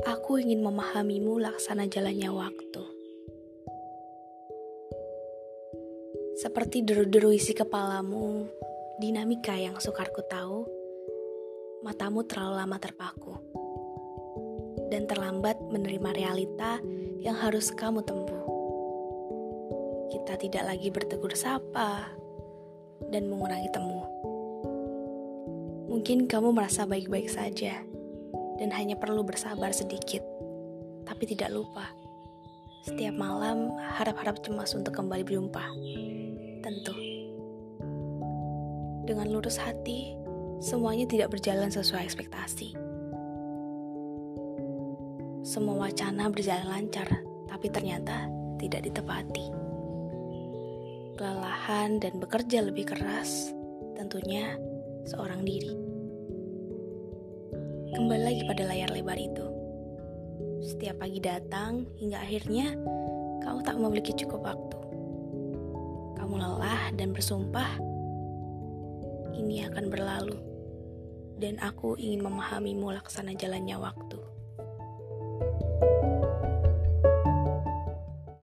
Aku ingin memahamimu laksana jalannya waktu. Seperti deru-deru isi kepalamu, dinamika yang sukar ku tahu, matamu terlalu lama terpaku. Dan terlambat menerima realita yang harus kamu tempuh. Kita tidak lagi bertegur sapa dan mengurangi temu. Mungkin kamu merasa baik-baik saja dan hanya perlu bersabar sedikit, tapi tidak lupa. Setiap malam harap-harap cemas untuk kembali berjumpa tentu. Dengan lurus hati, semuanya tidak berjalan sesuai ekspektasi. Semua wacana berjalan lancar, tapi ternyata tidak ditepati. Kelelahan dan bekerja lebih keras, tentunya seorang diri. Kembali lagi pada layar lebar itu. Setiap pagi datang hingga akhirnya kau tak memiliki cukup waktu kamu lelah dan bersumpah, ini akan berlalu, dan aku ingin memahamimu laksana jalannya waktu.